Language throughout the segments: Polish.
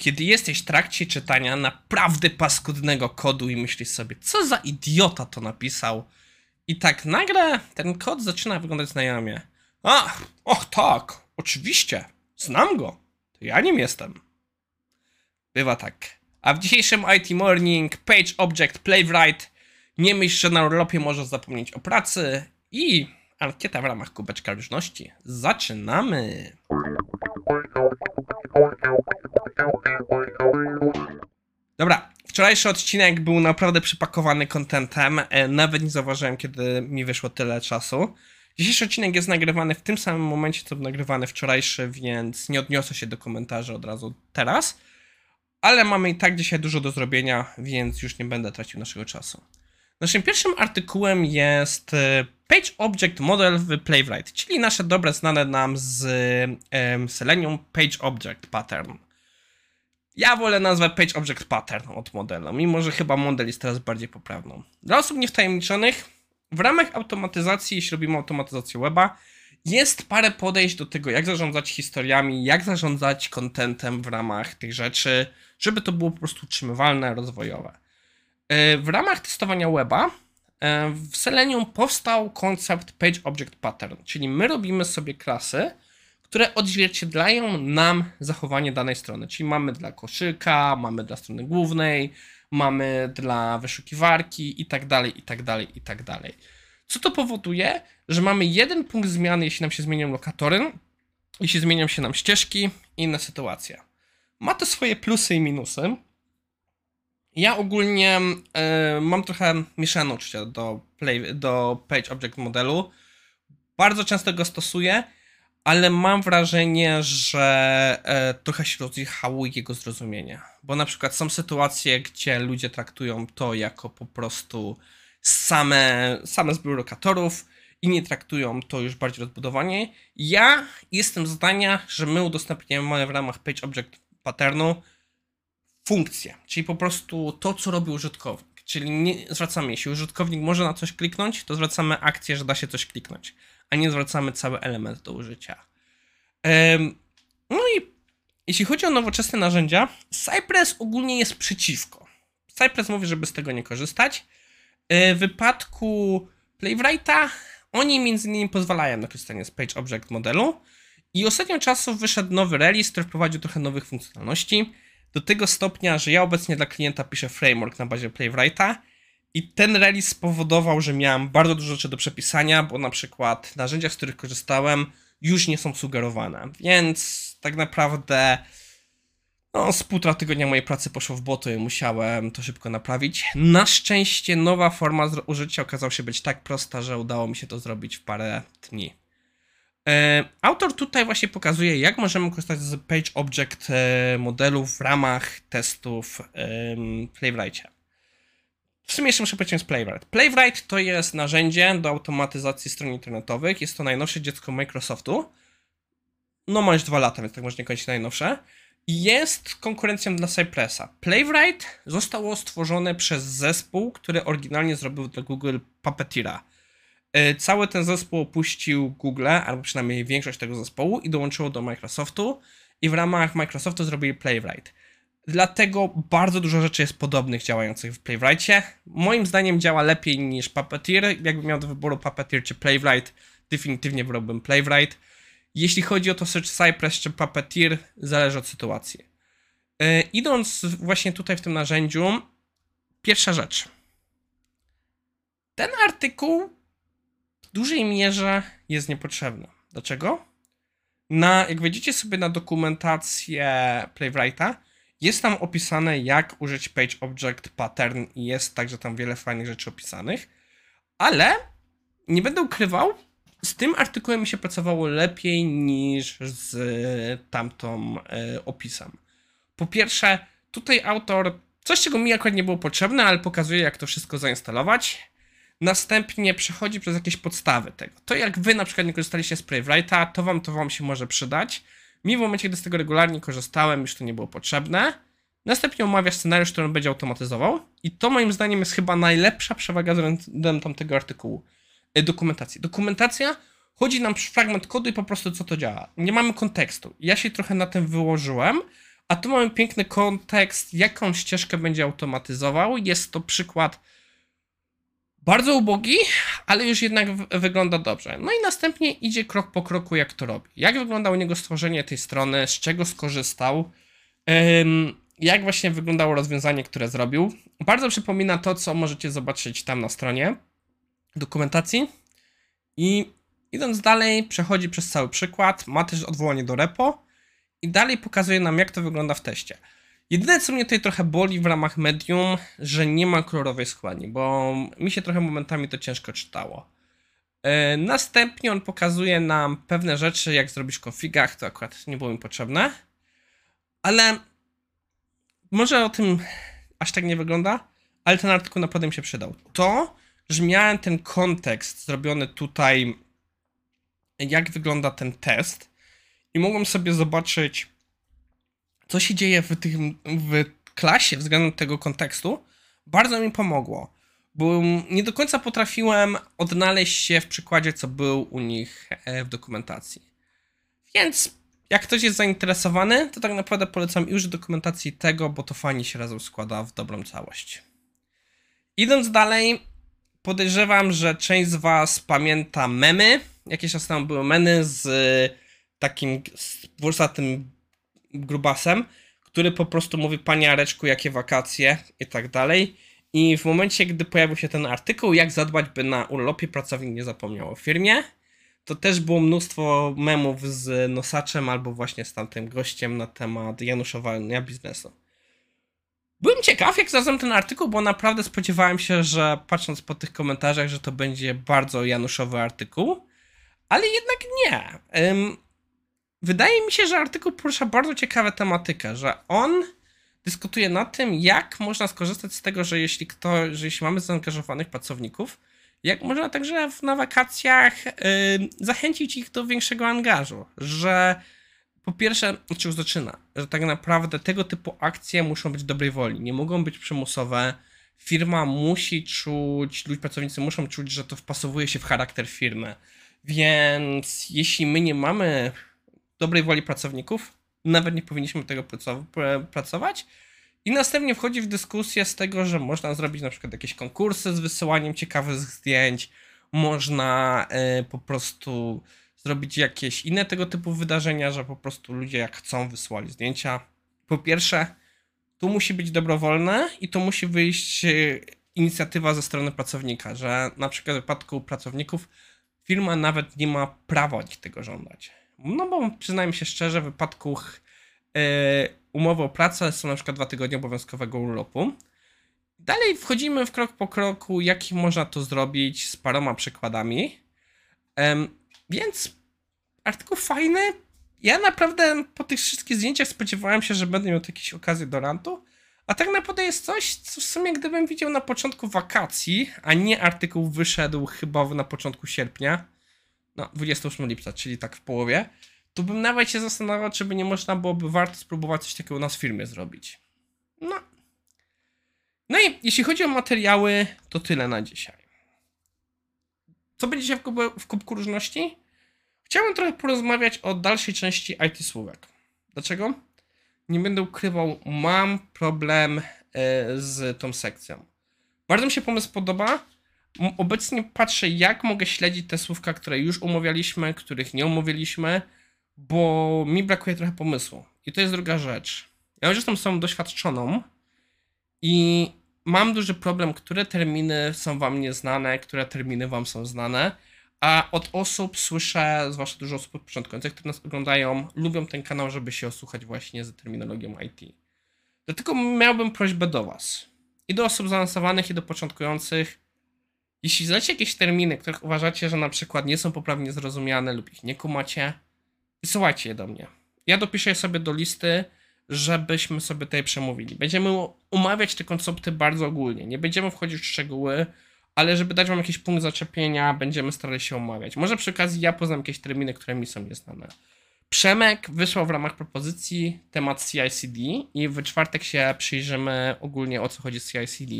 kiedy jesteś w trakcie czytania naprawdę paskudnego kodu i myślisz sobie, co za idiota to napisał. I tak nagle ten kod zaczyna wyglądać znajomie. A, och tak, oczywiście, znam go. To ja nim jestem. Bywa tak. A w dzisiejszym IT Morning Page Object Playwright nie myśl, że na urlopie możesz zapomnieć o pracy i ankieta w ramach kubeczka różności. Zaczynamy! Dobra, wczorajszy odcinek był naprawdę przypakowany kontentem. E, nawet nie zauważyłem, kiedy mi wyszło tyle czasu. Dzisiejszy odcinek jest nagrywany w tym samym momencie, co nagrywany wczorajszy, więc nie odniosę się do komentarzy od razu teraz. Ale mamy i tak dzisiaj dużo do zrobienia, więc już nie będę tracił naszego czasu. Naszym pierwszym artykułem jest e, Page Object Model w Playwright, czyli nasze dobre znane nam z um, Selenium Page Object Pattern. Ja wolę nazwę Page Object Pattern od modelu, mimo że chyba model jest teraz bardziej poprawną. Dla osób niewtajemniczonych, w ramach automatyzacji, jeśli robimy automatyzację weba, jest parę podejść do tego, jak zarządzać historiami, jak zarządzać contentem w ramach tych rzeczy, żeby to było po prostu utrzymywalne, rozwojowe. E, w ramach testowania weba e, w Selenium powstał koncept Page Object Pattern, czyli my robimy sobie klasy, które odzwierciedlają nam zachowanie danej strony. Czyli mamy dla koszyka, mamy dla strony głównej, mamy dla wyszukiwarki i tak dalej, i tak dalej, i tak dalej. Co to powoduje? Że mamy jeden punkt zmiany, jeśli nam się zmienią lokatory, jeśli zmienią się nam ścieżki i inne sytuacje. Ma to swoje plusy i minusy. Ja ogólnie y, mam trochę mieszane uczucia do, play, do Page Object modelu. Bardzo często go stosuję, ale mam wrażenie, że y, trochę się rozjechało jego zrozumienie. Bo na przykład są sytuacje, gdzie ludzie traktują to jako po prostu same, same zbiór lokatorów, inni traktują to już bardziej rozbudowanie. Ja jestem zdania, że my udostępniamy w ramach Page Object Patternu funkcję, czyli po prostu to, co robi użytkownik. Czyli nie zwracamy, jeśli użytkownik może na coś kliknąć, to zwracamy akcję, że da się coś kliknąć, a nie zwracamy cały element do użycia. No i jeśli chodzi o nowoczesne narzędzia, Cypress ogólnie jest przeciwko. Cypress mówi, żeby z tego nie korzystać. E, w wypadku Playwrighta oni między innymi pozwalają na korzystanie z Page Object modelu i ostatnio czasu wyszedł nowy release, który wprowadził trochę nowych funkcjonalności do tego stopnia, że ja obecnie dla klienta piszę framework na bazie Playwrighta i ten release spowodował, że miałem bardzo dużo rzeczy do przepisania, bo na przykład narzędzia, z których korzystałem, już nie są sugerowane. Więc tak naprawdę no, z półtora tygodnia mojej pracy poszło w boty i musiałem to szybko naprawić. Na szczęście nowa forma użycia okazała się być tak prosta, że udało mi się to zrobić w parę dni. E, autor tutaj właśnie pokazuje, jak możemy korzystać z Page Object e, modelu w ramach testów w Playwrightie. W sumie jeszcze muszę powiedzieć z Playwright. Playwright to jest narzędzie do automatyzacji stron internetowych. Jest to najnowsze dziecko Microsoftu. No ma już dwa lata, więc tak można kończyć najnowsze. Jest konkurencją dla Cypressa. Playwright zostało stworzone przez zespół, który oryginalnie zrobił dla Google Puppeteera. E, cały ten zespół opuścił Google, albo przynajmniej większość tego zespołu i dołączyło do Microsoftu i w ramach Microsoftu zrobili Playwright. Dlatego bardzo dużo rzeczy jest podobnych działających w Playwrightie. Moim zdaniem działa lepiej niż Puppeteer. Jakbym miał do wyboru Puppeteer czy Playwright, definitywnie wybrałbym Playwright. Jeśli chodzi o to Search Cypress czy Puppeteer, zależy od sytuacji. Yy, idąc właśnie tutaj w tym narzędziu, pierwsza rzecz. Ten artykuł w dużej mierze jest niepotrzebny. Dlaczego? Na, jak wejdziecie sobie na dokumentację Playwrighta, jest tam opisane, jak użyć Page Object Pattern i jest także tam wiele fajnych rzeczy opisanych, ale nie będę ukrywał, z tym artykułem mi się pracowało lepiej niż z tamtą e, opisem. Po pierwsze, tutaj autor, coś czego mi akurat nie było potrzebne, ale pokazuje, jak to wszystko zainstalować następnie przechodzi przez jakieś podstawy tego. To jak wy na przykład nie korzystaliście z Playwrighta, to wam to wam się może przydać. Mi w momencie, gdy z tego regularnie korzystałem, już to nie było potrzebne. Następnie omawia scenariusz, który on będzie automatyzował. I to moim zdaniem jest chyba najlepsza przewaga względem tamtego artykułu. E, dokumentacji. Dokumentacja chodzi nam fragment kodu i po prostu co to działa. Nie mamy kontekstu. Ja się trochę na tym wyłożyłem, A tu mamy piękny kontekst, jaką ścieżkę będzie automatyzował. Jest to przykład bardzo ubogi, ale już jednak wygląda dobrze. No i następnie idzie krok po kroku, jak to robi. Jak wyglądało u niego stworzenie tej strony, z czego skorzystał, jak właśnie wyglądało rozwiązanie, które zrobił. Bardzo przypomina to, co możecie zobaczyć tam na stronie dokumentacji. I idąc dalej, przechodzi przez cały przykład, ma też odwołanie do repo i dalej pokazuje nam, jak to wygląda w teście. Jedyne, co mnie tutaj trochę boli w ramach medium, że nie ma kolorowej składni, bo mi się trochę momentami to ciężko czytało. Yy, następnie on pokazuje nam pewne rzeczy, jak zrobić w konfigach, to akurat nie było mi potrzebne. Ale może o tym aż tak nie wygląda, ale ten artykuł naprawdę mi się przydał. To, że miałem ten kontekst zrobiony tutaj, jak wygląda ten test i mogłem sobie zobaczyć, co się dzieje w, tym, w klasie względem tego kontekstu, bardzo mi pomogło. Bo nie do końca potrafiłem odnaleźć się w przykładzie, co był u nich e, w dokumentacji. Więc jak ktoś jest zainteresowany, to tak naprawdę polecam już dokumentacji tego, bo to fajnie się razem składa w dobrą całość. Idąc dalej, podejrzewam, że część z Was pamięta memy. Jakieś czas temu były memy z takim włosatym grubasem, który po prostu mówi Panie Areczku, jakie wakacje i tak dalej. I w momencie, gdy pojawił się ten artykuł, jak zadbać, by na urlopie pracownik nie zapomniał o firmie, to też było mnóstwo memów z nosaczem albo właśnie z tamtym gościem na temat januszowania biznesu. Byłem ciekaw, jak znalazłem ten artykuł, bo naprawdę spodziewałem się, że patrząc po tych komentarzach, że to będzie bardzo januszowy artykuł, ale jednak nie. Wydaje mi się, że artykuł porusza bardzo ciekawą tematykę, że on dyskutuje na tym, jak można skorzystać z tego, że jeśli, kto, że jeśli mamy zaangażowanych pracowników, jak można także na wakacjach yy, zachęcić ich do większego angażu, że po pierwsze, czy już zaczyna, że tak naprawdę tego typu akcje muszą być dobrej woli, nie mogą być przymusowe. Firma musi czuć, ludzie pracownicy muszą czuć, że to wpasowuje się w charakter firmy. Więc jeśli my nie mamy dobrej woli pracowników, nawet nie powinniśmy tego pracować. I następnie wchodzi w dyskusję z tego, że można zrobić na przykład jakieś konkursy z wysyłaniem ciekawych zdjęć, można y, po prostu zrobić jakieś inne tego typu wydarzenia, że po prostu ludzie jak chcą wysyłali zdjęcia. Po pierwsze, tu musi być dobrowolne i to musi wyjść y, inicjatywa ze strony pracownika, że na przykład w wypadku pracowników firma nawet nie ma prawa tego żądać. No bo przyznajmy się szczerze, w wypadku yy, umowy o pracę są na przykład dwa tygodnie obowiązkowego urlopu. Dalej wchodzimy w krok po kroku, jak można to zrobić z paroma przykładami. więc artykuł fajny. Ja naprawdę po tych wszystkich zdjęciach spodziewałem się, że będę miał jakieś okazje do rantu. A tak naprawdę jest coś, co w sumie gdybym widział na początku wakacji, a nie artykuł wyszedł chyba na początku sierpnia, no 28 lipca, czyli tak w połowie, to bym nawet się zastanawiał, czy by nie można byłoby warto spróbować coś takiego u nas w firmie zrobić. No. No i jeśli chodzi o materiały, to tyle na dzisiaj. Co będzie się w, w kubku różności? Chciałbym trochę porozmawiać o dalszej części IT słówek. Dlaczego? Nie będę ukrywał, mam problem e, z tą sekcją. Bardzo mi się pomysł podoba, obecnie patrzę, jak mogę śledzić te słówka, które już umawialiśmy, których nie umawialiśmy, bo mi brakuje trochę pomysłu. I to jest druga rzecz. Ja już jestem osobą doświadczoną i mam duży problem, które terminy są wam nieznane, które terminy wam są znane, a od osób słyszę, zwłaszcza dużo osób początkujących, które nas oglądają, lubią ten kanał, żeby się osłuchać właśnie z terminologią IT. Dlatego miałbym prośbę do was i do osób zaawansowanych, i do początkujących, jeśli znacie jakieś terminy, których uważacie, że na przykład nie są poprawnie zrozumiane lub ich nie kumacie, wysyłajcie je do mnie. Ja dopiszę je sobie do listy, żebyśmy sobie tutaj przemówili. Będziemy umawiać te koncepty bardzo ogólnie. Nie będziemy wchodzić w szczegóły, ale żeby dać wam jakiś punkt zaczepienia, będziemy starali się omawiać. Może przy okazji ja poznam jakieś terminy, które mi są nieznane. Przemek wysłał w ramach propozycji temat CICD i w czwartek się przyjrzymy ogólnie o co chodzi z CICD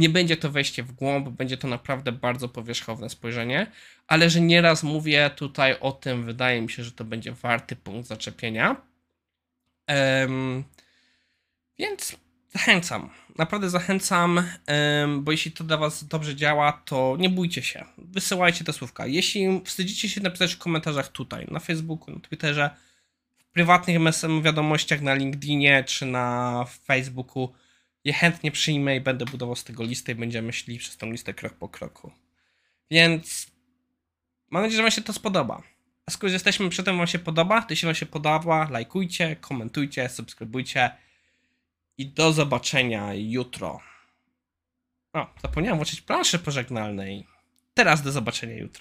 nie będzie to wejście w głąb, będzie to naprawdę bardzo powierzchowne spojrzenie, ale że nieraz mówię tutaj o tym, wydaje mi się, że to będzie warty punkt zaczepienia. Um, Więc zachęcam, naprawdę zachęcam, bo jeśli to dla Was dobrze działa, to nie bójcie się. Wysyłajcie te słówka. Jeśli wstydzicie się napisać w komentarzach tutaj, na Facebooku, na Twitterze, w prywatnych wiadomościach na LinkedInie czy na Facebooku, je chętnie przyjmę i będę budował z tego listę i będziemy szli przez tą listę krok po kroku. Więc mam nadzieję, że Wam się to spodoba. A skoro jesteśmy przy tym, Wam się podoba, to jeśli Wam się podoba, lajkujcie, komentujcie, subskrybujcie. I do zobaczenia jutro. O, zapomniałem włączyć planszy pożegnalnej. Teraz do zobaczenia jutro.